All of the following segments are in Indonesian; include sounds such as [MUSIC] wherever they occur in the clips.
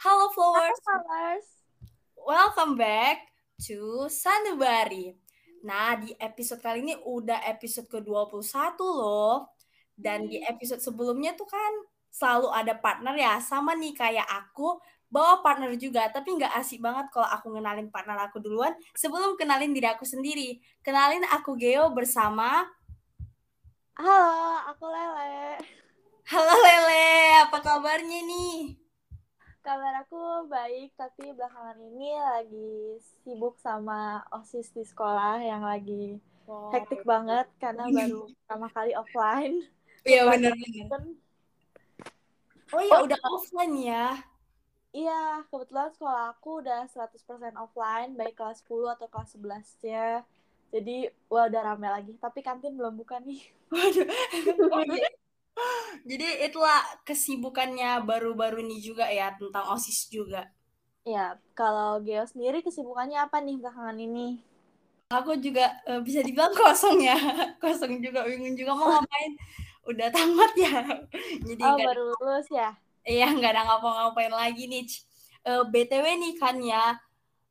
Halo Flowers. Halo Flowers. Welcome back to Sanubari. Nah, di episode kali ini udah episode ke-21 loh. Dan di episode sebelumnya tuh kan selalu ada partner ya. Sama nih kayak aku, bawa partner juga. Tapi nggak asik banget kalau aku ngenalin partner aku duluan sebelum kenalin diri aku sendiri. Kenalin aku Geo bersama... Halo, aku Lele. Halo Lele, apa kabarnya nih? Kabar aku baik, tapi belakangan ini lagi sibuk sama OSIS di sekolah yang lagi wow. hektik banget karena [LAUGHS] baru pertama kali offline. Iya benar benar. Oh ya oh, udah offline ya? Iya, kebetulan sekolah aku udah 100% offline, baik kelas 10 atau kelas 11 ya. Jadi, wah udah rame lagi. Tapi kantin belum buka nih. [LAUGHS] Waduh. [LAUGHS] Jadi itulah kesibukannya baru-baru ini juga ya tentang OSIS juga. Ya, kalau Geo sendiri kesibukannya apa nih belakangan ini? Aku juga uh, bisa dibilang kosong ya. [LAUGHS] kosong juga bingung juga mau ngapain. Udah tamat ya. [LAUGHS] Jadi oh, baru lulus ya? Iya, nggak ada ngapa-ngapain lagi nih. Uh, eh, BTW nih kan ya,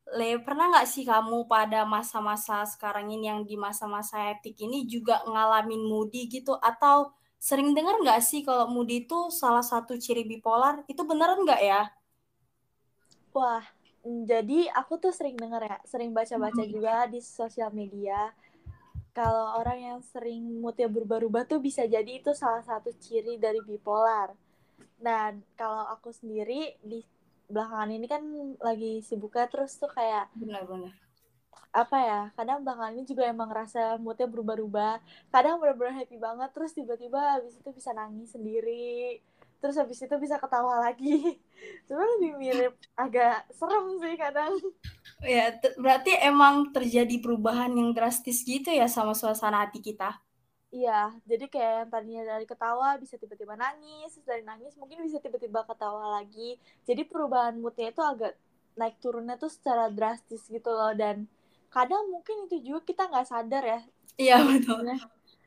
Le, pernah nggak sih kamu pada masa-masa sekarang ini yang di masa-masa etik ini juga ngalamin moody gitu atau sering dengar nggak sih kalau moody itu salah satu ciri bipolar? Itu beneran nggak ya? Wah, jadi aku tuh sering dengar ya, sering baca-baca hmm. juga di sosial media. Kalau orang yang sering moodnya berubah-ubah tuh bisa jadi itu salah satu ciri dari bipolar. Dan kalau aku sendiri di belakangan ini kan lagi sibuknya terus tuh kayak benar-benar apa ya kadang belakangan ini juga emang rasa moodnya berubah-ubah. Kadang benar-benar happy banget terus tiba-tiba habis itu bisa nangis sendiri. Terus habis itu bisa ketawa lagi. [LAUGHS] Cuma lebih mirip agak serem sih kadang. Ya berarti emang terjadi perubahan yang drastis gitu ya sama suasana hati kita? Iya, jadi kayak yang tadinya dari ketawa bisa tiba-tiba nangis, terus dari nangis mungkin bisa tiba-tiba ketawa lagi. Jadi perubahan moodnya itu agak naik turunnya tuh secara drastis gitu loh dan kadang mungkin itu juga kita nggak sadar ya. Iya betul.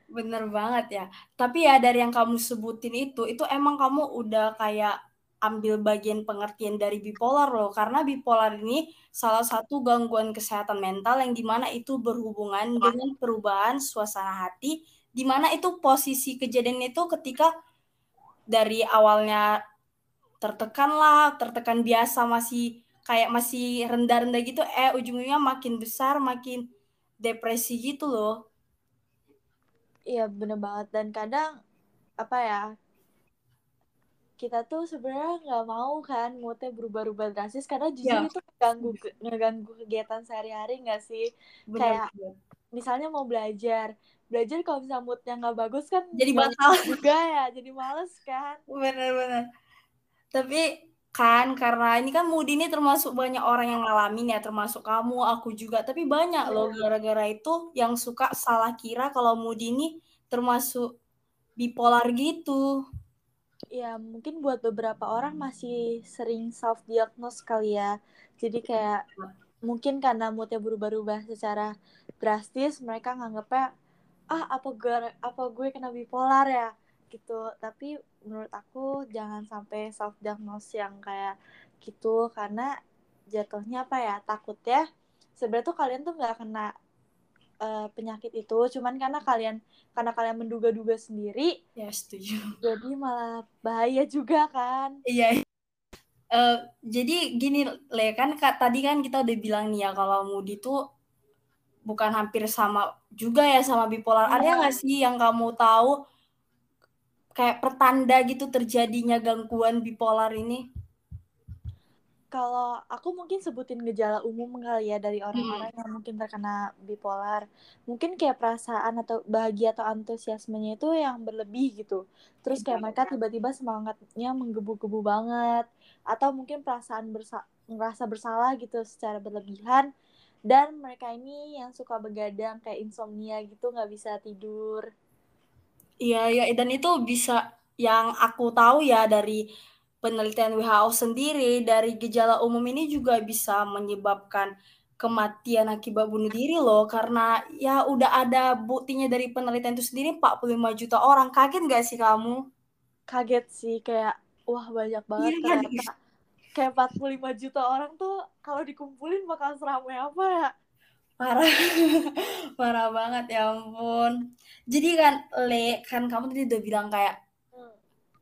Bener banget ya. Tapi ya dari yang kamu sebutin itu itu emang kamu udah kayak ambil bagian pengertian dari bipolar loh. Karena bipolar ini salah satu gangguan kesehatan mental yang di mana itu berhubungan dengan perubahan suasana hati di mana itu posisi kejadian itu ketika dari awalnya tertekan lah tertekan biasa masih kayak masih rendah-rendah gitu eh ujungnya makin besar makin depresi gitu loh. Iya bener banget. Dan kadang apa ya kita tuh sebenarnya nggak mau kan moodnya berubah-ubah drastis karena justru ya. itu ngeganggu ngeganggu kegiatan sehari-hari nggak sih? Bener, kayak bener. misalnya mau belajar belajar kalau misalnya moodnya nggak bagus kan jadi batal juga ya jadi males kan? Bener-bener tapi kan karena ini kan mood ini termasuk banyak orang yang ngalamin ya termasuk kamu aku juga. Tapi banyak loh iya. gara-gara itu yang suka salah kira kalau mood ini termasuk bipolar gitu. Ya mungkin buat beberapa orang masih sering self diagnose kali ya. Jadi kayak mungkin karena moodnya berubah-ubah secara drastis mereka nganggepnya ah apa gue apa gue kena bipolar ya? Gitu. Tapi menurut aku jangan sampai self diagnose yang kayak gitu karena jatuhnya apa ya takut ya sebenarnya tuh kalian tuh nggak kena uh, penyakit itu cuman karena kalian karena kalian menduga-duga sendiri ya setuju jadi malah bahaya juga kan iya uh, jadi gini le kan kak, tadi kan kita udah bilang nih ya kalau moody tuh bukan hampir sama juga ya sama bipolar. Ada iya. nggak sih yang kamu tahu kayak pertanda gitu terjadinya gangguan bipolar ini? Kalau aku mungkin sebutin gejala umum kali ya dari orang-orang hmm. yang mungkin terkena bipolar. Mungkin kayak perasaan atau bahagia atau antusiasmenya itu yang berlebih gitu. Terus kayak mereka tiba-tiba semangatnya menggebu-gebu banget. Atau mungkin perasaan bersa ngerasa bersalah gitu secara berlebihan. Dan mereka ini yang suka begadang kayak insomnia gitu nggak bisa tidur Iya, ya, dan itu bisa yang aku tahu ya dari penelitian WHO sendiri dari gejala umum ini juga bisa menyebabkan kematian akibat bunuh diri loh karena ya udah ada buktinya dari penelitian itu sendiri 45 juta orang. Kaget gak sih kamu? Kaget sih kayak wah banyak banget iya, ternyata. kayak 45 juta orang tuh kalau dikumpulin bakal seramai apa ya parah. [LAUGHS] Parah banget ya ampun. Jadi kan le kan kamu tadi udah bilang kayak hmm.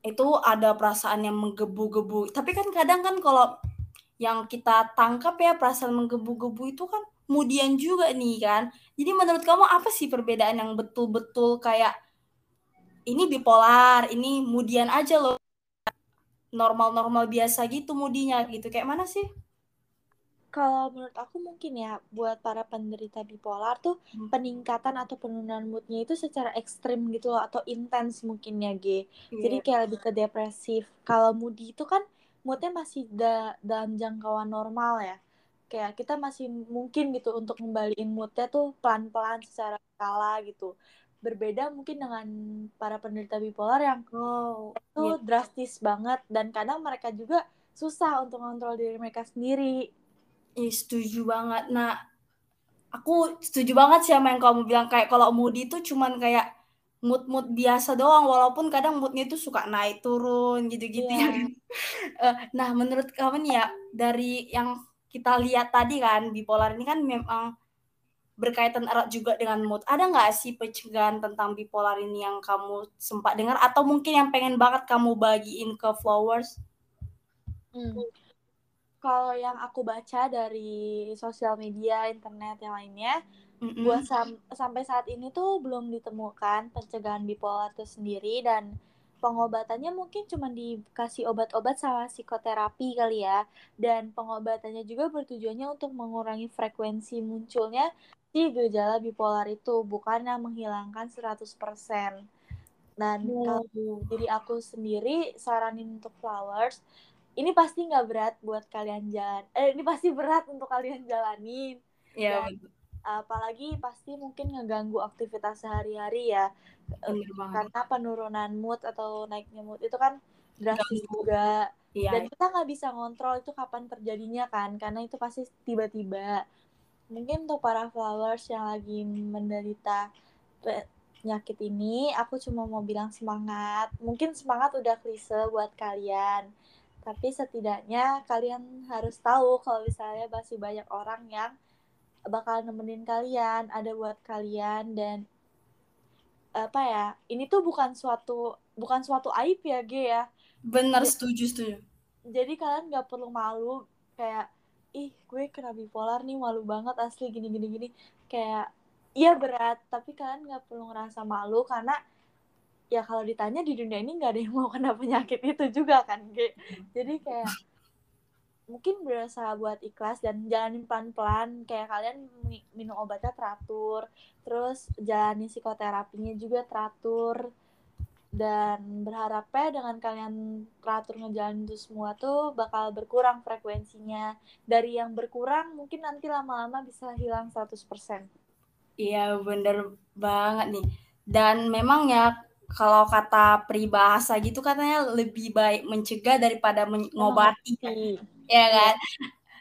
itu ada perasaan yang menggebu-gebu. Tapi kan kadang kan kalau yang kita tangkap ya perasaan menggebu-gebu itu kan kemudian juga nih kan. Jadi menurut kamu apa sih perbedaan yang betul-betul kayak ini bipolar ini kemudian aja loh. Normal-normal biasa gitu mudinya gitu. Kayak mana sih kalau menurut aku mungkin ya buat para penderita bipolar tuh hmm. peningkatan atau penurunan moodnya itu secara ekstrim gitu loh atau intens mungkin ya G. Yeah. Jadi kayak lebih ke depresif. Kalau moody itu kan moodnya masih da dalam jangkauan normal ya. Kayak kita masih mungkin gitu untuk ngembaliin moodnya tuh pelan-pelan secara skala gitu. Berbeda mungkin dengan para penderita bipolar yang oh, itu yeah. drastis banget dan kadang mereka juga susah untuk kontrol diri mereka sendiri Iya, setuju banget. Nah, aku setuju banget sih sama yang kamu bilang kayak kalau moody itu cuman kayak mood-mood biasa doang walaupun kadang moodnya itu suka naik turun gitu-gitu yeah. ya. uh, nah, menurut kamu nih ya dari yang kita lihat tadi kan bipolar ini kan memang berkaitan erat juga dengan mood. Ada nggak sih pencegahan tentang bipolar ini yang kamu sempat dengar atau mungkin yang pengen banget kamu bagiin ke flowers? Hmm kalau yang aku baca dari sosial media, internet yang lainnya, mm-hmm. buat sam- sampai saat ini tuh belum ditemukan pencegahan bipolar itu sendiri dan pengobatannya mungkin cuma dikasih obat-obat sama psikoterapi kali ya. Dan pengobatannya juga bertujuannya untuk mengurangi frekuensi munculnya si gejala bipolar itu bukannya menghilangkan 100% dan kalau diri aku sendiri saranin untuk flowers ini pasti nggak berat buat kalian jalan eh ini pasti berat untuk kalian jalanin. Ya apalagi pasti mungkin ngeganggu aktivitas sehari-hari ya. Karena penurunan mood atau naiknya mood itu kan drastis juga. Ya. dan kita nggak bisa ngontrol itu kapan terjadinya kan karena itu pasti tiba-tiba. Mungkin untuk para flowers yang lagi menderita penyakit ini aku cuma mau bilang semangat. Mungkin semangat udah klise buat kalian tapi setidaknya kalian harus tahu kalau misalnya masih banyak orang yang bakal nemenin kalian, ada buat kalian dan apa ya? Ini tuh bukan suatu bukan suatu aib ya, G ya. Benar, setuju, setuju. Jadi kalian nggak perlu malu kayak ih gue kena bipolar nih malu banget asli gini gini gini kayak iya berat tapi kalian nggak perlu ngerasa malu karena ya kalau ditanya di dunia ini nggak ada yang mau kena penyakit itu juga kan Ge. jadi kayak mungkin berusaha buat ikhlas dan jalanin pelan-pelan. Kayak kalian minum obatnya teratur terus jalani psikoterapinya juga teratur. Dan berharapnya dengan kalian teratur ngejalanin itu semua tuh bakal berkurang frekuensinya. Dari yang berkurang mungkin nanti lama-lama bisa hilang 100% iya bener banget nih. Dan memang ya kalau kata peribahasa gitu katanya lebih baik mencegah daripada mengobati. oh, ya kan?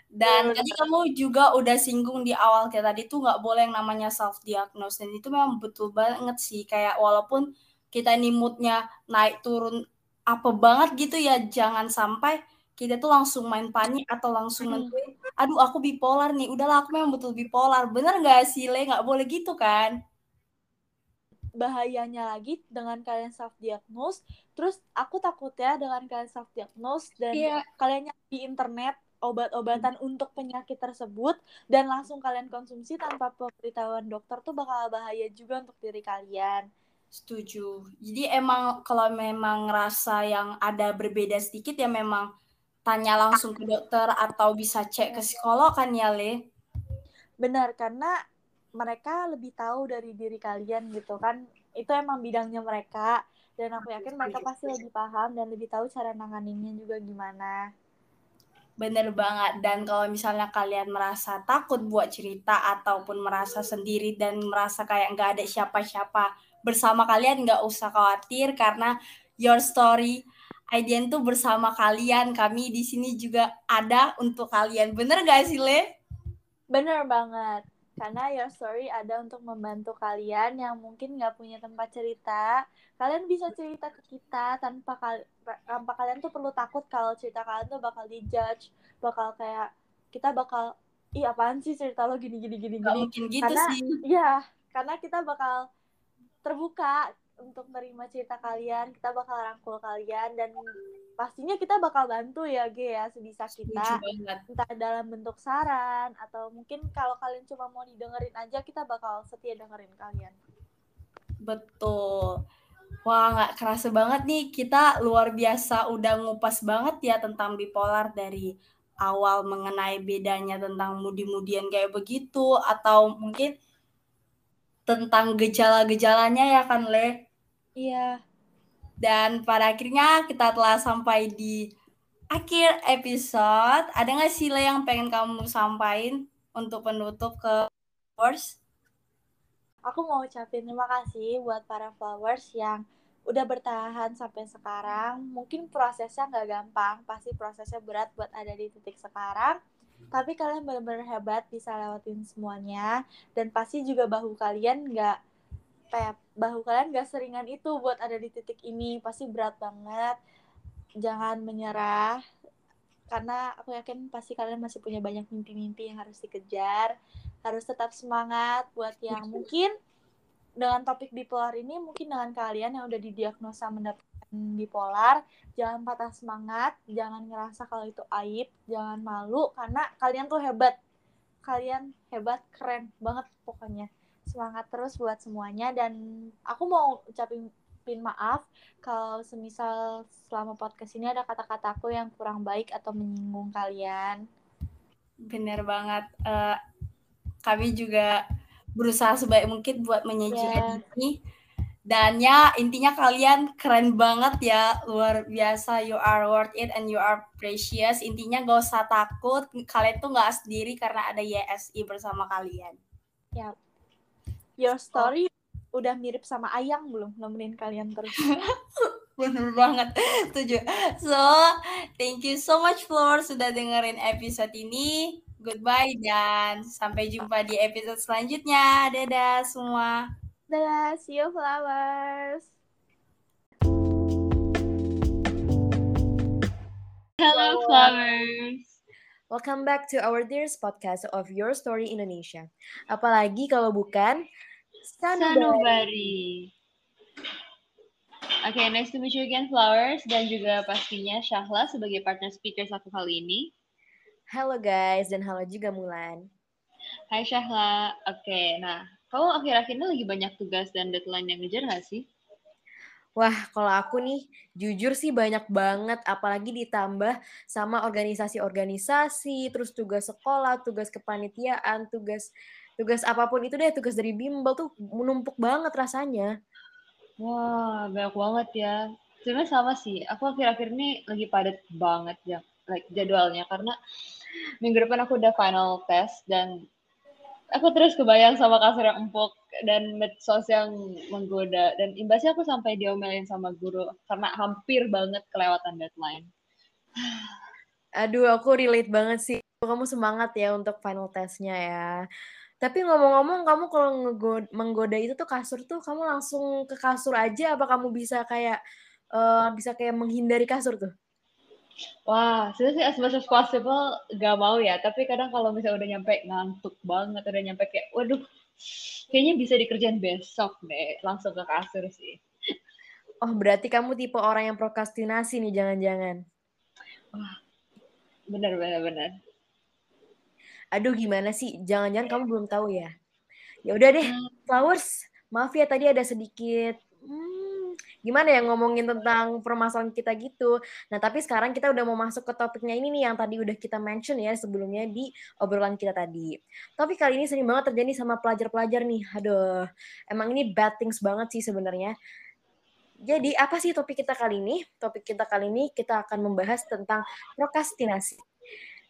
Dan tadi kamu juga udah singgung di awal kayak tadi tuh nggak boleh yang namanya self diagnose dan itu memang betul banget sih. Kayak walaupun kita ini moodnya naik turun apa banget gitu ya jangan sampai kita tuh langsung main panik atau langsung nentuin aduh aku bipolar nih. Udahlah aku memang betul bipolar. Bener nggak sih le? Nggak boleh gitu kan bahayanya lagi dengan kalian self diagnose terus aku takut ya dengan kalian self diagnose dan yeah. kalian di internet obat-obatan hmm. untuk penyakit tersebut dan langsung kalian konsumsi tanpa pemberitahuan dokter tuh bakal bahaya juga untuk diri kalian. Setuju. Jadi emang kalau memang rasa yang ada berbeda sedikit ya memang tanya langsung ke dokter atau bisa cek ke psikolog kan ya Le? Benar karena mereka lebih tahu dari diri kalian gitu kan. Itu emang bidangnya mereka. Dan aku yakin mereka pasti lebih paham dan lebih tahu cara nanganinnya juga gimana. Bener banget. Dan kalau misalnya kalian merasa takut buat cerita ataupun merasa sendiri dan merasa kayak nggak ada siapa-siapa bersama kalian nggak usah khawatir karena your story Aiden tuh bersama kalian. Kami di sini juga ada untuk kalian. Bener gak sih Le? Bener banget karena your story ada untuk membantu kalian yang mungkin nggak punya tempat cerita. Kalian bisa cerita ke kita tanpa kal tanpa kalian tuh perlu takut kalau cerita kalian tuh bakal dijudge, bakal kayak kita bakal ih apaan sih cerita lo gini gini gini gini. mungkin gitu karena, sih. Iya, karena kita bakal terbuka untuk menerima cerita kalian, kita bakal rangkul kalian dan pastinya kita bakal bantu ya G ya sebisa kita. entah dalam bentuk saran atau mungkin kalau kalian cuma mau didengerin aja kita bakal setia dengerin kalian. Betul. Wah nggak kerasa banget nih kita luar biasa udah ngupas banget ya tentang bipolar dari awal mengenai bedanya tentang mudi-mudian kayak begitu atau mungkin tentang gejala-gejalanya ya kan Le? Iya dan pada akhirnya kita telah sampai di akhir episode. Ada nggak sih Le yang pengen kamu sampaikan untuk penutup ke flowers? Aku mau ucapin terima kasih buat para followers yang udah bertahan sampai sekarang. Mungkin prosesnya nggak gampang, pasti prosesnya berat buat ada di titik sekarang. Tapi kalian benar-benar hebat bisa lewatin semuanya. Dan pasti juga bahu kalian nggak kayak bahu kalian gak seringan itu buat ada di titik ini. Pasti berat banget. Jangan menyerah. Karena aku yakin pasti kalian masih punya banyak mimpi-mimpi yang harus dikejar. Harus tetap semangat buat yang mungkin dengan topik bipolar ini mungkin dengan kalian yang udah didiagnosa mendapatkan bipolar jangan patah semangat. Jangan ngerasa kalau itu aib. Jangan malu karena kalian tuh hebat. Kalian hebat keren banget pokoknya semangat terus buat semuanya dan aku mau ucapin maaf kalau semisal selama podcast ini ada kata-kataku yang kurang baik atau menyinggung kalian. Bener banget. Uh, kami juga berusaha sebaik mungkin buat menyajikan yeah. ini. Dan ya intinya kalian keren banget ya, luar biasa. You are worth it and you are precious. Intinya gak usah takut, kalian tuh gak sendiri karena ada YSI bersama kalian. Ya, Your Story oh. udah mirip sama Ayang belum nemenin kalian terus? [LAUGHS] Bener banget, setuju. So, thank you so much Flor sudah dengerin episode ini. Goodbye dan sampai jumpa di episode selanjutnya. Dadah semua. Dadah, see you flowers. Hello flowers. Welcome back to our dearest podcast of Your Story Indonesia. Apalagi kalau bukan Sanubari. Oke, okay, nice to meet you again, Flowers. Dan juga pastinya Syahla sebagai partner speaker aku kali ini. Halo guys, dan halo juga Mulan. Hai Syahla. Oke, okay, nah kamu akhir-akhir ini lagi banyak tugas dan deadline yang ngejar gak sih? Wah, kalau aku nih, jujur sih banyak banget, apalagi ditambah sama organisasi-organisasi, terus tugas sekolah, tugas kepanitiaan, tugas tugas apa pun itu deh tugas dari bimbel tuh menumpuk banget rasanya wah banyak banget ya sebenarnya sama sih aku akhir-akhir ini lagi padat banget ya like jadwalnya karena minggu depan aku udah final test dan aku terus kebayang sama kasur yang empuk dan medsos yang menggoda dan imbasnya aku sampai diomelin sama guru karena hampir banget kelewatan deadline. [SIGHS] Aduh, aku relate banget sih. Kamu semangat ya untuk final testnya ya. Tapi ngomong-ngomong kamu kalau menggoda itu tuh kasur tuh kamu langsung ke kasur aja apa kamu bisa kayak uh, bisa kayak menghindari kasur tuh? Wah, sebenarnya as much as possible gak mau ya. Tapi kadang kalau misalnya udah nyampe ngantuk banget, udah nyampe kayak, waduh, kayaknya bisa dikerjain besok deh. Langsung ke kasur sih. Oh, berarti kamu tipe orang yang prokrastinasi nih, jangan-jangan. Wah, bener, bener, bener aduh gimana sih jangan-jangan kamu belum tahu ya ya udah deh hmm. flowers maaf ya tadi ada sedikit hmm, gimana ya ngomongin tentang permasalahan kita gitu nah tapi sekarang kita udah mau masuk ke topiknya ini nih yang tadi udah kita mention ya sebelumnya di obrolan kita tadi tapi kali ini sering banget terjadi sama pelajar-pelajar nih aduh emang ini bad things banget sih sebenarnya jadi apa sih topik kita kali ini? Topik kita kali ini kita akan membahas tentang prokrastinasi.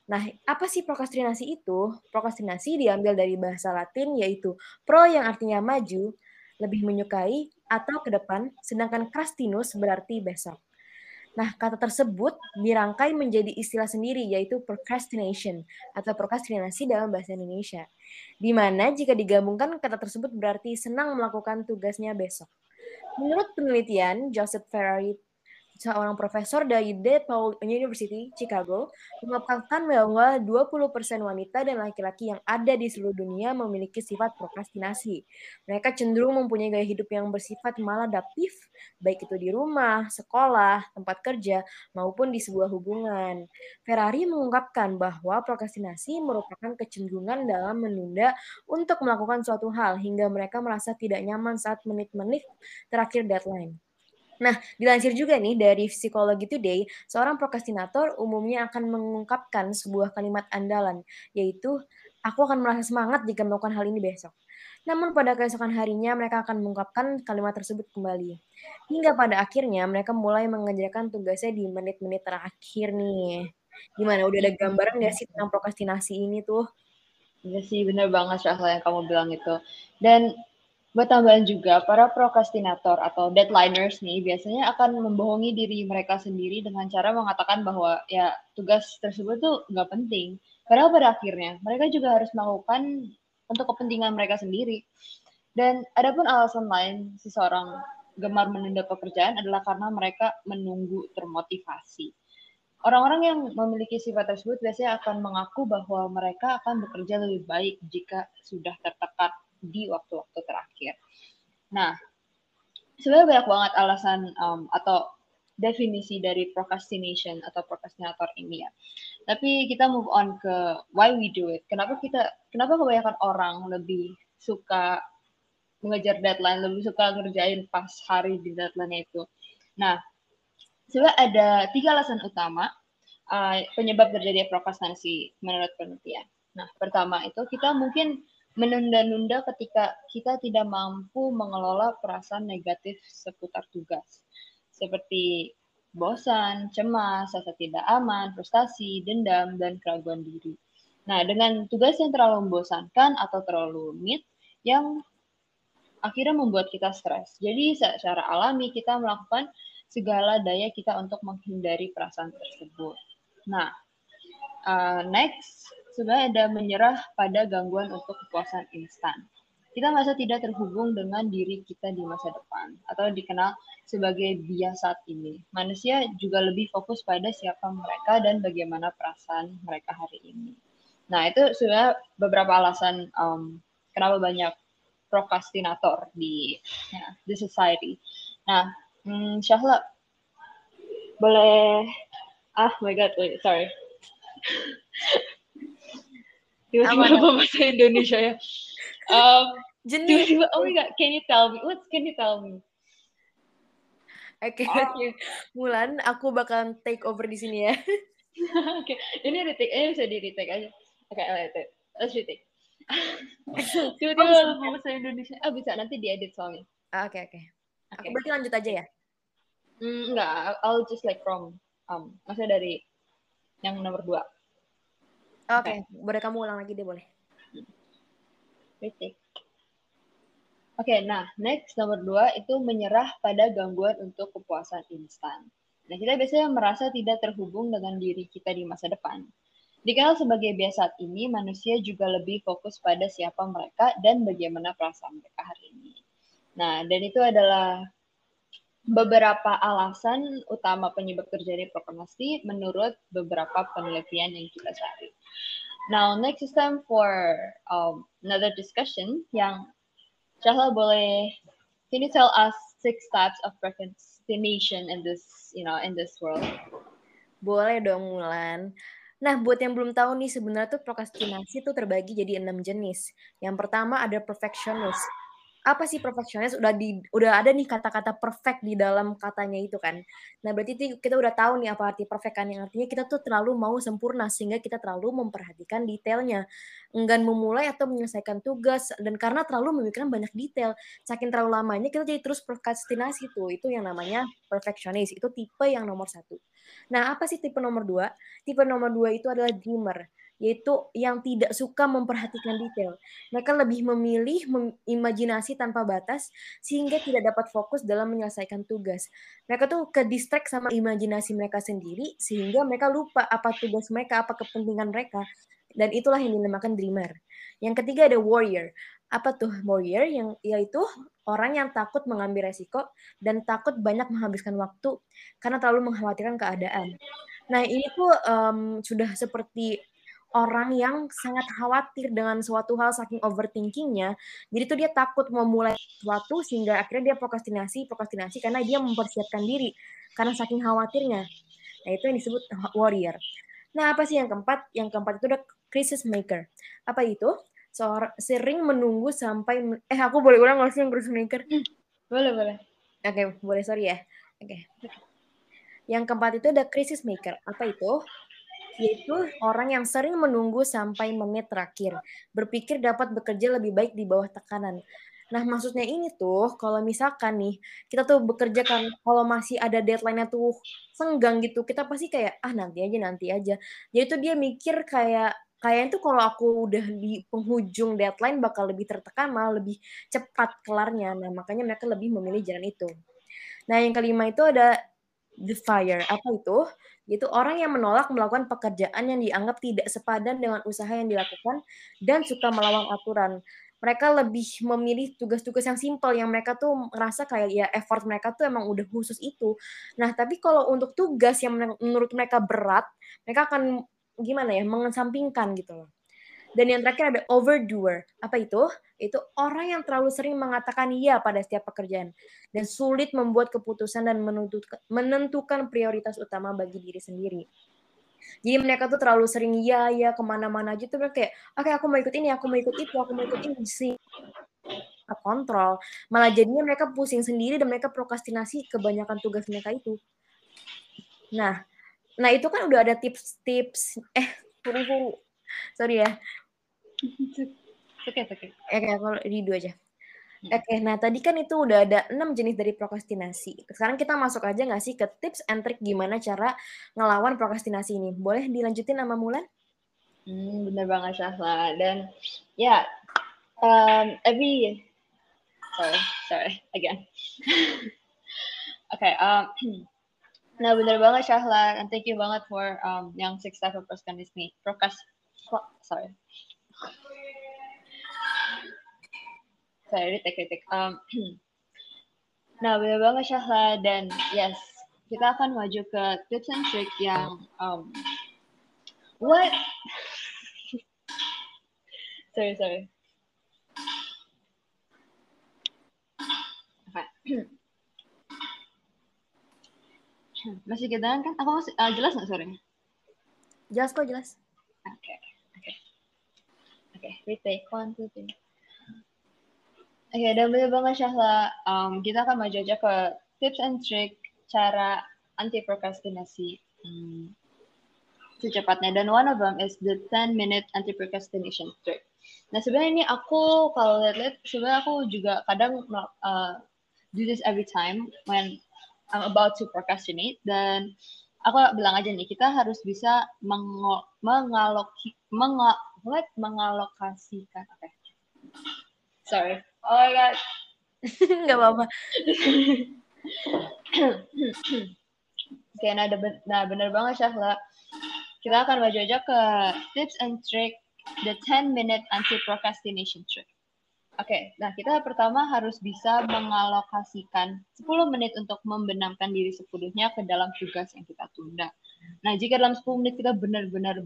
Nah, apa sih prokrastinasi itu? Prokrastinasi diambil dari bahasa Latin yaitu pro yang artinya maju, lebih menyukai, atau ke depan, sedangkan krastinus berarti besok. Nah, kata tersebut dirangkai menjadi istilah sendiri yaitu procrastination atau prokrastinasi dalam bahasa Indonesia. Di mana jika digabungkan kata tersebut berarti senang melakukan tugasnya besok. Menurut penelitian Joseph Ferrari seorang profesor dari DePaul University, Chicago, mengungkapkan bahwa 20% wanita dan laki-laki yang ada di seluruh dunia memiliki sifat prokrastinasi. Mereka cenderung mempunyai gaya hidup yang bersifat maladaptif, baik itu di rumah, sekolah, tempat kerja, maupun di sebuah hubungan. Ferrari mengungkapkan bahwa prokrastinasi merupakan kecenderungan dalam menunda untuk melakukan suatu hal hingga mereka merasa tidak nyaman saat menit-menit terakhir deadline. Nah, dilansir juga nih dari Psikologi Today, seorang prokrastinator umumnya akan mengungkapkan sebuah kalimat andalan, yaitu aku akan merasa semangat jika melakukan hal ini besok. Namun pada keesokan harinya mereka akan mengungkapkan kalimat tersebut kembali. Hingga pada akhirnya mereka mulai mengerjakan tugasnya di menit-menit terakhir nih. Gimana, udah ada gambaran nggak sih tentang prokrastinasi ini tuh? Iya sih, bener banget Syahla yang kamu bilang itu. Dan Buat tambahan juga, para prokrastinator atau deadliners nih biasanya akan membohongi diri mereka sendiri dengan cara mengatakan bahwa ya tugas tersebut tuh nggak penting. Padahal pada akhirnya mereka juga harus melakukan untuk kepentingan mereka sendiri. Dan adapun alasan lain seseorang gemar menunda pekerjaan adalah karena mereka menunggu termotivasi. Orang-orang yang memiliki sifat tersebut biasanya akan mengaku bahwa mereka akan bekerja lebih baik jika sudah tertekan di waktu-waktu terakhir. Nah, sebenarnya banyak banget alasan um, atau definisi dari procrastination atau procrastinator ini ya. Tapi kita move on ke why we do it. Kenapa kita, kenapa kebanyakan orang lebih suka mengejar deadline, lebih suka ngerjain pas hari di deadline itu. Nah, sebenarnya ada tiga alasan utama uh, penyebab terjadi prokrastinasi menurut penelitian. Nah, pertama itu kita mungkin menunda-nunda ketika kita tidak mampu mengelola perasaan negatif seputar tugas, seperti bosan, cemas, rasa tidak aman, frustasi, dendam, dan keraguan diri. Nah, dengan tugas yang terlalu membosankan atau terlalu rumit, yang akhirnya membuat kita stres. Jadi, secara alami kita melakukan segala daya kita untuk menghindari perasaan tersebut. Nah, uh, next sebenarnya ada menyerah pada gangguan untuk kepuasan instan. Kita merasa tidak terhubung dengan diri kita di masa depan atau dikenal sebagai dia saat ini. Manusia juga lebih fokus pada siapa mereka dan bagaimana perasaan mereka hari ini. Nah, itu sebenarnya beberapa alasan um, kenapa banyak prokrastinator di ya, di society. Nah, hmm, Syahla, boleh ah oh my god, wait, sorry. [LAUGHS] tiba-tiba apa bahasa Indonesia ya um, jenis tiba-tiba oh my god can you tell me what can you tell me Oke, okay, oh. okay. Mulan, aku bakalan take over di sini ya. [LAUGHS] Oke, okay. ini retake, ini bisa di retake aja. Oke, okay, let's retake. Let's [LAUGHS] retake. Tiba-tiba oh, bahasa Indonesia. Ah, bisa nanti diedit soalnya. Ah, oke, oke. Oke, berarti lanjut aja ya? Mm, enggak, I'll just like from, um, maksudnya dari yang nomor dua. Oke, okay. boleh kamu ulang lagi deh boleh. Oke, okay, nah next nomor dua itu menyerah pada gangguan untuk kepuasan instan. Nah kita biasanya merasa tidak terhubung dengan diri kita di masa depan. Dikenal sebagai biasa saat ini, manusia juga lebih fokus pada siapa mereka dan bagaimana perasaan mereka hari ini. Nah, dan itu adalah beberapa alasan utama penyebab terjadi prokrastinasi menurut beberapa penelitian yang kita cari. Now, next is time for um, another discussion yang Syahla boleh, can you tell us six types of procrastination in this, you know, in this world? Boleh dong, Mulan. Nah, buat yang belum tahu nih, sebenarnya tuh prokrastinasi tuh terbagi jadi enam jenis. Yang pertama ada perfectionist apa sih perfeksionis udah di udah ada nih kata-kata perfect di dalam katanya itu kan. Nah, berarti kita udah tahu nih apa arti perfect kan yang artinya kita tuh terlalu mau sempurna sehingga kita terlalu memperhatikan detailnya. Enggan memulai atau menyelesaikan tugas dan karena terlalu memikirkan banyak detail, saking terlalu lamanya kita jadi terus prokrastinasi tuh. Itu yang namanya perfectionist. Itu tipe yang nomor satu. Nah, apa sih tipe nomor dua? Tipe nomor dua itu adalah dreamer. Yaitu yang tidak suka memperhatikan detail. Mereka lebih memilih imajinasi tanpa batas sehingga tidak dapat fokus dalam menyelesaikan tugas. Mereka tuh ke distract sama imajinasi mereka sendiri sehingga mereka lupa apa tugas mereka, apa kepentingan mereka. Dan itulah yang dinamakan dreamer. Yang ketiga ada warrior. Apa tuh warrior? Yang yaitu orang yang takut mengambil resiko dan takut banyak menghabiskan waktu karena terlalu mengkhawatirkan keadaan. Nah, ini tuh um, sudah seperti orang yang sangat khawatir dengan suatu hal saking overthinkingnya. Jadi tuh dia takut mau mulai sesuatu sehingga akhirnya dia prokrastinasi, prokrastinasi karena dia mempersiapkan diri karena saking khawatirnya. Nah itu yang disebut warrior. Nah apa sih yang keempat? Yang keempat itu ada crisis maker. Apa itu? Seorang sering menunggu sampai eh aku boleh ulang nggak sih yang crisis maker? Boleh boleh. Oke okay, boleh sorry ya. Oke. Okay. Yang keempat itu ada crisis maker. Apa itu? Yaitu orang yang sering menunggu sampai menit terakhir, berpikir dapat bekerja lebih baik di bawah tekanan. Nah, maksudnya ini tuh, kalau misalkan nih, kita tuh bekerja kan, kalau masih ada deadline-nya tuh senggang gitu, kita pasti kayak, ah nanti aja, nanti aja. Jadi tuh dia mikir kayak, kayaknya tuh kalau aku udah di penghujung deadline bakal lebih tertekan, malah lebih cepat kelarnya. Nah, makanya mereka lebih memilih jalan itu. Nah, yang kelima itu ada the fire. Apa itu? Yaitu orang yang menolak melakukan pekerjaan yang dianggap tidak sepadan dengan usaha yang dilakukan dan suka melawan aturan. Mereka lebih memilih tugas-tugas yang simpel yang mereka tuh merasa kayak ya effort mereka tuh emang udah khusus itu. Nah, tapi kalau untuk tugas yang menurut mereka berat, mereka akan gimana ya, mengesampingkan gitu loh. Dan yang terakhir ada overdoer. Apa itu? Itu orang yang terlalu sering mengatakan iya pada setiap pekerjaan dan sulit membuat keputusan dan menentukan prioritas utama bagi diri sendiri. Jadi mereka tuh terlalu sering iya iya ke mana-mana aja tuh kayak oke okay, aku mau ikut ini, aku mau ikut itu, aku mau ikut ini sih kontrol. Malah jadinya mereka pusing sendiri dan mereka prokrastinasi kebanyakan tugas mereka itu. Nah, nah itu kan udah ada tips-tips eh tunggu sorry ya Oke, oke. Oke, kalau di dua aja. Hmm. Oke, nah tadi kan itu udah ada enam jenis dari prokrastinasi. Sekarang kita masuk aja nggak sih ke tips and trick gimana cara ngelawan prokrastinasi ini? Boleh dilanjutin sama Mulan? Hmm, bener banget Syahla. Dan ya, yeah, um, every sorry, sorry again. Oke, [LAUGHS] okay, um, [CLEARS THROAT] nah bener banget Syahla. And thank you banget for um, yang six type of procrastination. Procrast, sorry saya kritik-kritik. Um, [CLEARS THROAT] nah, benar banget Syahla dan yes, kita akan maju ke tips and trick yang um, what? [LAUGHS] sorry, sorry. [CLEARS THROAT] masih kedengaran kan? Aku masih uh, jelas nggak suaranya? Jelas kok, jelas. Oke, okay, oke. Okay. Oke, okay, retake one, two, three. Oke, okay, dan bener banget Syahla. Um, kita akan maju aja ke tips and trick cara anti procrastinasi hmm, secepatnya. Dan one of them is the 10 minute anti procrastination trick. Nah sebenarnya ini aku kalau lihat-lihat sebenarnya aku juga kadang uh, do this every time when I'm about to procrastinate dan aku bilang aja nih kita harus bisa mengaloki mengal mengalokasikan okay. sorry Oh my god. [LAUGHS] Gak apa-apa. Oke, nah, nah bener banget Syahla. Kita akan maju aja ke tips and trick the 10 minute anti-procrastination trick. Oke, okay, nah kita pertama harus bisa mengalokasikan 10 menit untuk membenamkan diri sepenuhnya ke dalam tugas yang kita tunda. Nah, jika dalam 10 menit kita benar-benar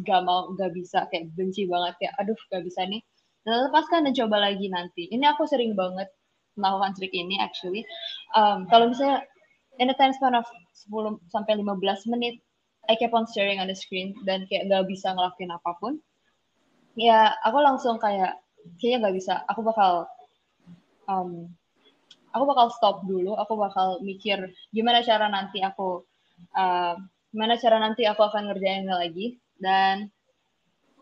gak mau, gak bisa, kayak benci banget, kayak aduh gak bisa nih, dan lepaskan dan coba lagi nanti. Ini aku sering banget melakukan trik ini actually. Um, kalau misalnya in a time span of 10 sampai 15 menit, I keep on staring on the screen dan kayak gak bisa ngelakuin apa pun. Ya, aku langsung kayak kayaknya gak bisa. Aku bakal um, aku bakal stop dulu. Aku bakal mikir gimana cara nanti aku uh, gimana cara nanti aku akan ngerjainnya lagi dan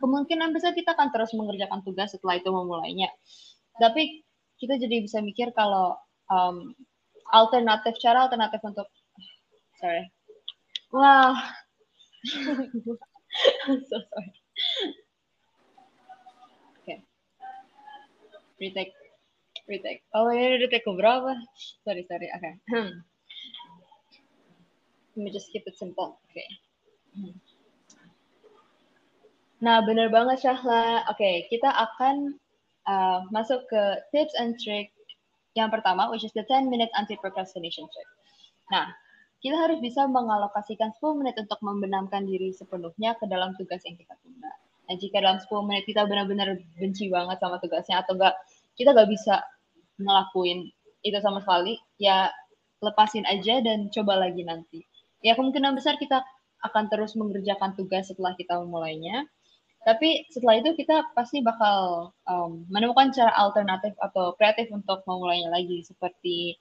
kemungkinan besar kita akan terus mengerjakan tugas setelah itu memulainya. Tapi kita jadi bisa mikir kalau um, alternatif cara alternatif untuk sorry, wow, [LAUGHS] so sorry. Oke, okay. retake, retake. Oh ini retake berapa? Sorry sorry, oke. Okay. Hmm. Let me just keep it simple, oke. Okay. Hmm nah benar banget Syahla oke okay, kita akan uh, masuk ke tips and trick yang pertama which is the 10 minute anti procrastination trick nah kita harus bisa mengalokasikan 10 menit untuk membenamkan diri sepenuhnya ke dalam tugas yang kita tunda. Nah, jika dalam 10 menit kita benar-benar benci banget sama tugasnya atau enggak kita nggak bisa ngelakuin itu sama sekali, ya lepasin aja dan coba lagi nanti. Ya kemungkinan besar kita akan terus mengerjakan tugas setelah kita memulainya. Tapi setelah itu kita pasti bakal um, menemukan cara alternatif atau kreatif untuk memulainya lagi seperti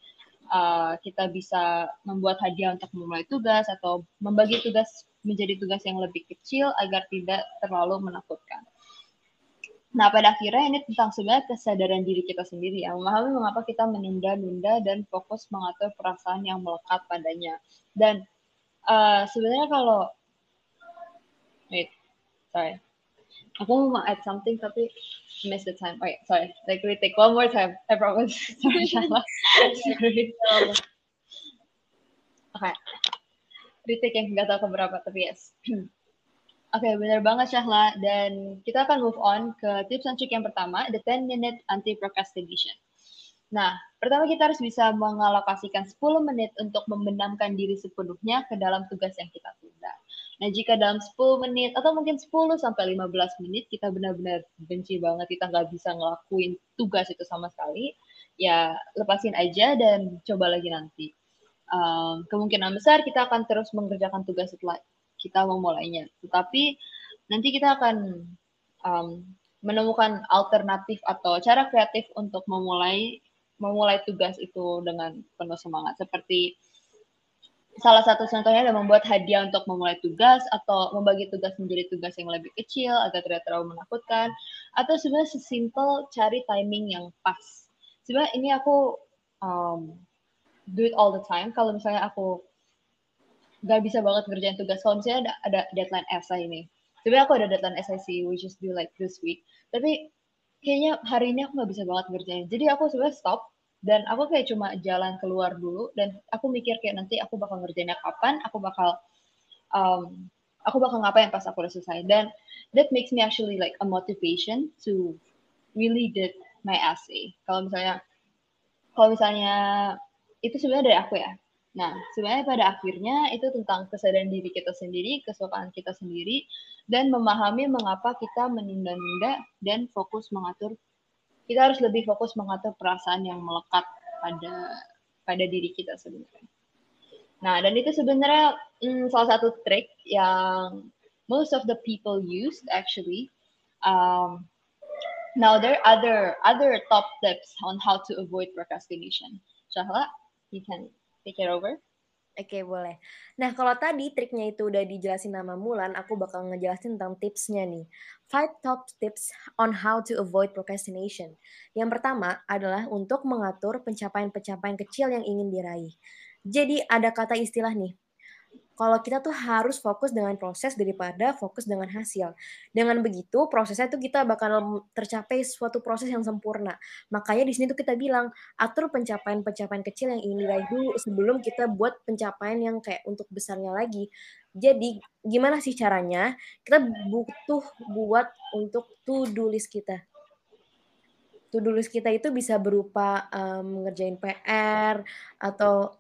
uh, kita bisa membuat hadiah untuk memulai tugas atau membagi tugas menjadi tugas yang lebih kecil agar tidak terlalu menakutkan. Nah, pada akhirnya ini tentang sebenarnya kesadaran diri kita sendiri ya, memahami mengapa kita menunda-nunda dan fokus mengatur perasaan yang melekat padanya. Dan uh, sebenarnya kalau, wait, sorry, aku mau add something tapi miss the time. Wait, sorry. Like we take one more time. I promise. [LAUGHS] Sorry, Oke. Retake yang nggak tahu keberapa, tapi yes. Oke, [CLEARS THROAT] okay, benar banget Syahla. Dan kita akan move on ke tips and trick yang pertama, the 10 minute anti-procrastination. Nah, pertama kita harus bisa mengalokasikan 10 menit untuk membenamkan diri sepenuhnya ke dalam tugas yang kita tunda. Nah, jika dalam 10 menit atau mungkin 10 sampai 15 menit kita benar-benar benci banget, kita nggak bisa ngelakuin tugas itu sama sekali, ya lepasin aja dan coba lagi nanti. Um, kemungkinan besar kita akan terus mengerjakan tugas setelah kita memulainya. Tetapi nanti kita akan um, menemukan alternatif atau cara kreatif untuk memulai memulai tugas itu dengan penuh semangat. Seperti salah satu contohnya adalah membuat hadiah untuk memulai tugas atau membagi tugas menjadi tugas yang lebih kecil agar tidak terlalu menakutkan atau sebenarnya sesimpel cari timing yang pas. Sebenarnya ini aku um, do it all the time. Kalau misalnya aku nggak bisa banget ngerjain tugas, kalau misalnya ada, ada deadline essay ini, sebenarnya aku ada deadline essay sih, which is due like this week. Tapi kayaknya hari ini aku nggak bisa banget ngerjain. Jadi aku sebenarnya stop dan aku kayak cuma jalan keluar dulu dan aku mikir kayak nanti aku bakal ngerjainnya kapan aku bakal um, aku bakal ngapain pas aku udah selesai. Dan that makes me actually like a motivation to really did my essay kalau misalnya kalau misalnya itu sebenarnya dari aku ya. Nah sebenarnya pada akhirnya itu tentang kesadaran diri kita sendiri kesukaan kita sendiri dan memahami mengapa kita menunda-nunda dan fokus mengatur kita harus lebih fokus mengatur perasaan yang melekat pada pada diri kita sebenarnya. Nah, dan itu sebenarnya hmm, salah satu trik yang most of the people use actually. Um, now there are other other top tips on how to avoid procrastination. Syahla, you can take it over. Oke, boleh. Nah, kalau tadi triknya itu udah dijelasin nama Mulan, aku bakal ngejelasin tentang tipsnya nih. Five top tips on how to avoid procrastination. Yang pertama adalah untuk mengatur pencapaian-pencapaian kecil yang ingin diraih. Jadi ada kata istilah nih, kalau kita tuh harus fokus dengan proses daripada fokus dengan hasil. Dengan begitu prosesnya tuh kita bakal tercapai suatu proses yang sempurna. Makanya di sini tuh kita bilang atur pencapaian-pencapaian kecil yang ingin diraih dulu sebelum kita buat pencapaian yang kayak untuk besarnya lagi. Jadi gimana sih caranya? Kita butuh buat untuk to-do list kita to-do list kita itu bisa berupa um, ngerjain PR atau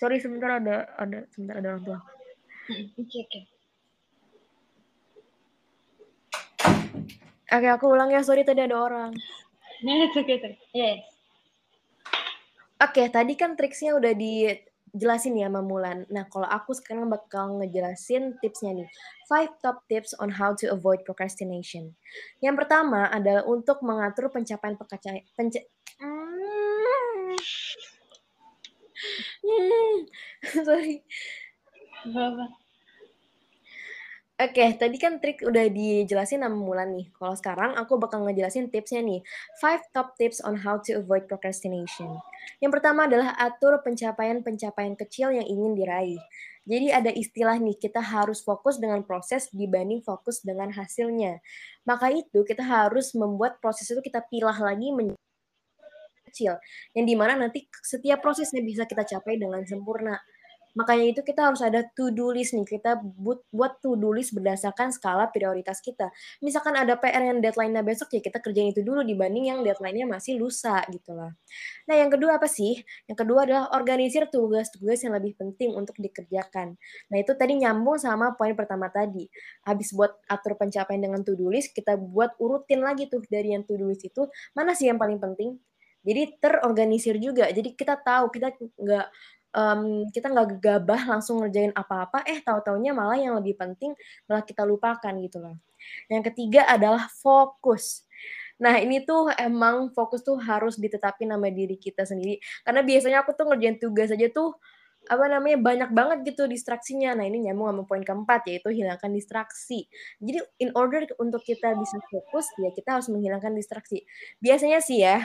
sorry sebentar ada ada sebentar ada orang tua oke oke oke aku ulang ya sorry tadi ada orang it's okay yes oke tadi kan triksnya udah dijelasin ya Mbak Mulan. Nah, kalau aku sekarang bakal ngejelasin tipsnya nih. Five top tips on how to avoid procrastination. Yang pertama adalah untuk mengatur pencapaian pencapaian penca hmm. [LAUGHS] sorry Apa? Oke, tadi kan trik udah dijelasin sama Mulan nih. Kalau sekarang aku bakal ngejelasin tipsnya nih. Five top tips on how to avoid procrastination. Yang pertama adalah atur pencapaian-pencapaian kecil yang ingin diraih. Jadi ada istilah nih, kita harus fokus dengan proses dibanding fokus dengan hasilnya. Maka itu kita harus membuat proses itu kita pilah lagi menjadi kecil. Yang di mana nanti setiap prosesnya bisa kita capai dengan sempurna. Makanya itu kita harus ada to-do list nih. Kita buat, buat to-do list berdasarkan skala prioritas kita. Misalkan ada PR yang deadline-nya besok, ya kita kerjain itu dulu dibanding yang deadline-nya masih lusa gitu lah. Nah yang kedua apa sih? Yang kedua adalah organisir tugas-tugas yang lebih penting untuk dikerjakan. Nah itu tadi nyambung sama poin pertama tadi. Habis buat atur pencapaian dengan to-do list, kita buat urutin lagi tuh dari yang to-do list itu, mana sih yang paling penting? Jadi terorganisir juga. Jadi kita tahu kita nggak um, kita nggak gegabah langsung ngerjain apa-apa, eh tahu-taunya malah yang lebih penting malah kita lupakan gitu loh. Yang ketiga adalah fokus. Nah, ini tuh emang fokus tuh harus ditetapin nama diri kita sendiri. Karena biasanya aku tuh ngerjain tugas aja tuh apa namanya banyak banget gitu distraksinya. Nah, ini nyambung sama poin keempat yaitu hilangkan distraksi. Jadi in order untuk kita bisa fokus ya kita harus menghilangkan distraksi. Biasanya sih ya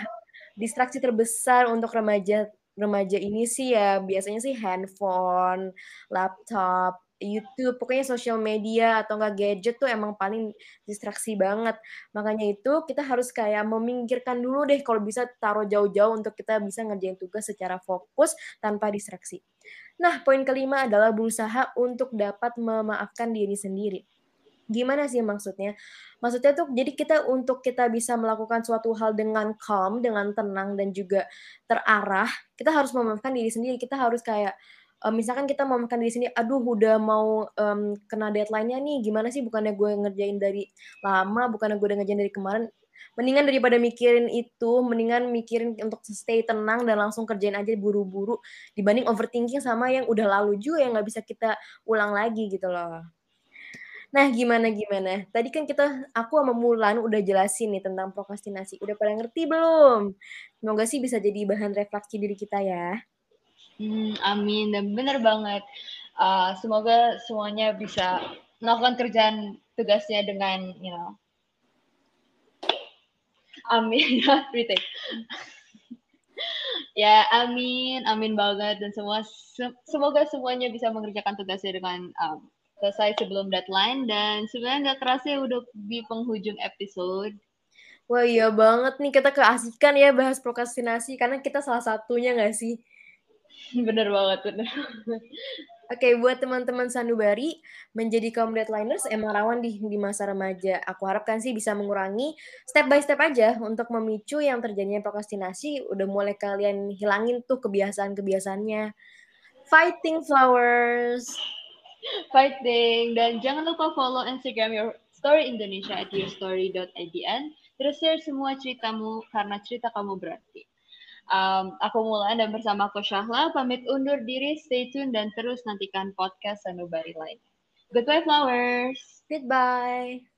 distraksi terbesar untuk remaja remaja ini sih ya biasanya sih handphone, laptop, YouTube, pokoknya sosial media atau enggak gadget tuh emang paling distraksi banget. Makanya itu kita harus kayak memingkirkan dulu deh kalau bisa taruh jauh-jauh untuk kita bisa ngerjain tugas secara fokus tanpa distraksi. Nah, poin kelima adalah berusaha untuk dapat memaafkan diri sendiri. Gimana sih maksudnya? Maksudnya tuh jadi kita untuk kita bisa melakukan suatu hal dengan calm, dengan tenang dan juga terarah, kita harus memaafkan diri sendiri. Kita harus kayak uh, misalkan kita memaafkan diri sendiri, aduh udah mau um, kena deadline-nya nih, gimana sih bukannya gue ngerjain dari lama, bukannya gue udah ngerjain dari kemarin. Mendingan daripada mikirin itu, mendingan mikirin untuk stay tenang dan langsung kerjain aja buru-buru dibanding overthinking sama yang udah lalu juga yang nggak bisa kita ulang lagi gitu loh. Nah, gimana gimana? Tadi kan kita aku sama Mulan udah jelasin nih tentang prokrastinasi. Udah pada ngerti belum? Semoga sih bisa jadi bahan refleksi diri kita ya. Hmm, amin. Dan bener banget. Uh, semoga semuanya bisa melakukan kerjaan tugasnya dengan, you know, amin. [LAUGHS] Retake. ya, amin, amin banget. Dan semua, semoga semuanya bisa mengerjakan tugasnya dengan um, selesai sebelum deadline dan sebenarnya nggak kerasa ya udah di penghujung episode. Wah iya banget nih kita keasikan ya bahas prokrastinasi karena kita salah satunya nggak sih? [LAUGHS] bener banget, bener. Oke, okay, buat teman-teman sanubari, menjadi kaum deadliners emang rawan di, di masa remaja. Aku harapkan sih bisa mengurangi step by step aja untuk memicu yang terjadinya prokrastinasi. Udah mulai kalian hilangin tuh kebiasaan-kebiasaannya. Fighting flowers! Fighting. Dan jangan lupa follow Instagram your story Indonesia at yourstory.idn terus share semua ceritamu karena cerita kamu berarti. Um, aku mulai dan bersama aku Syahla pamit undur diri stay tune dan terus nantikan podcast Sanubari lainnya. Goodbye flowers. Goodbye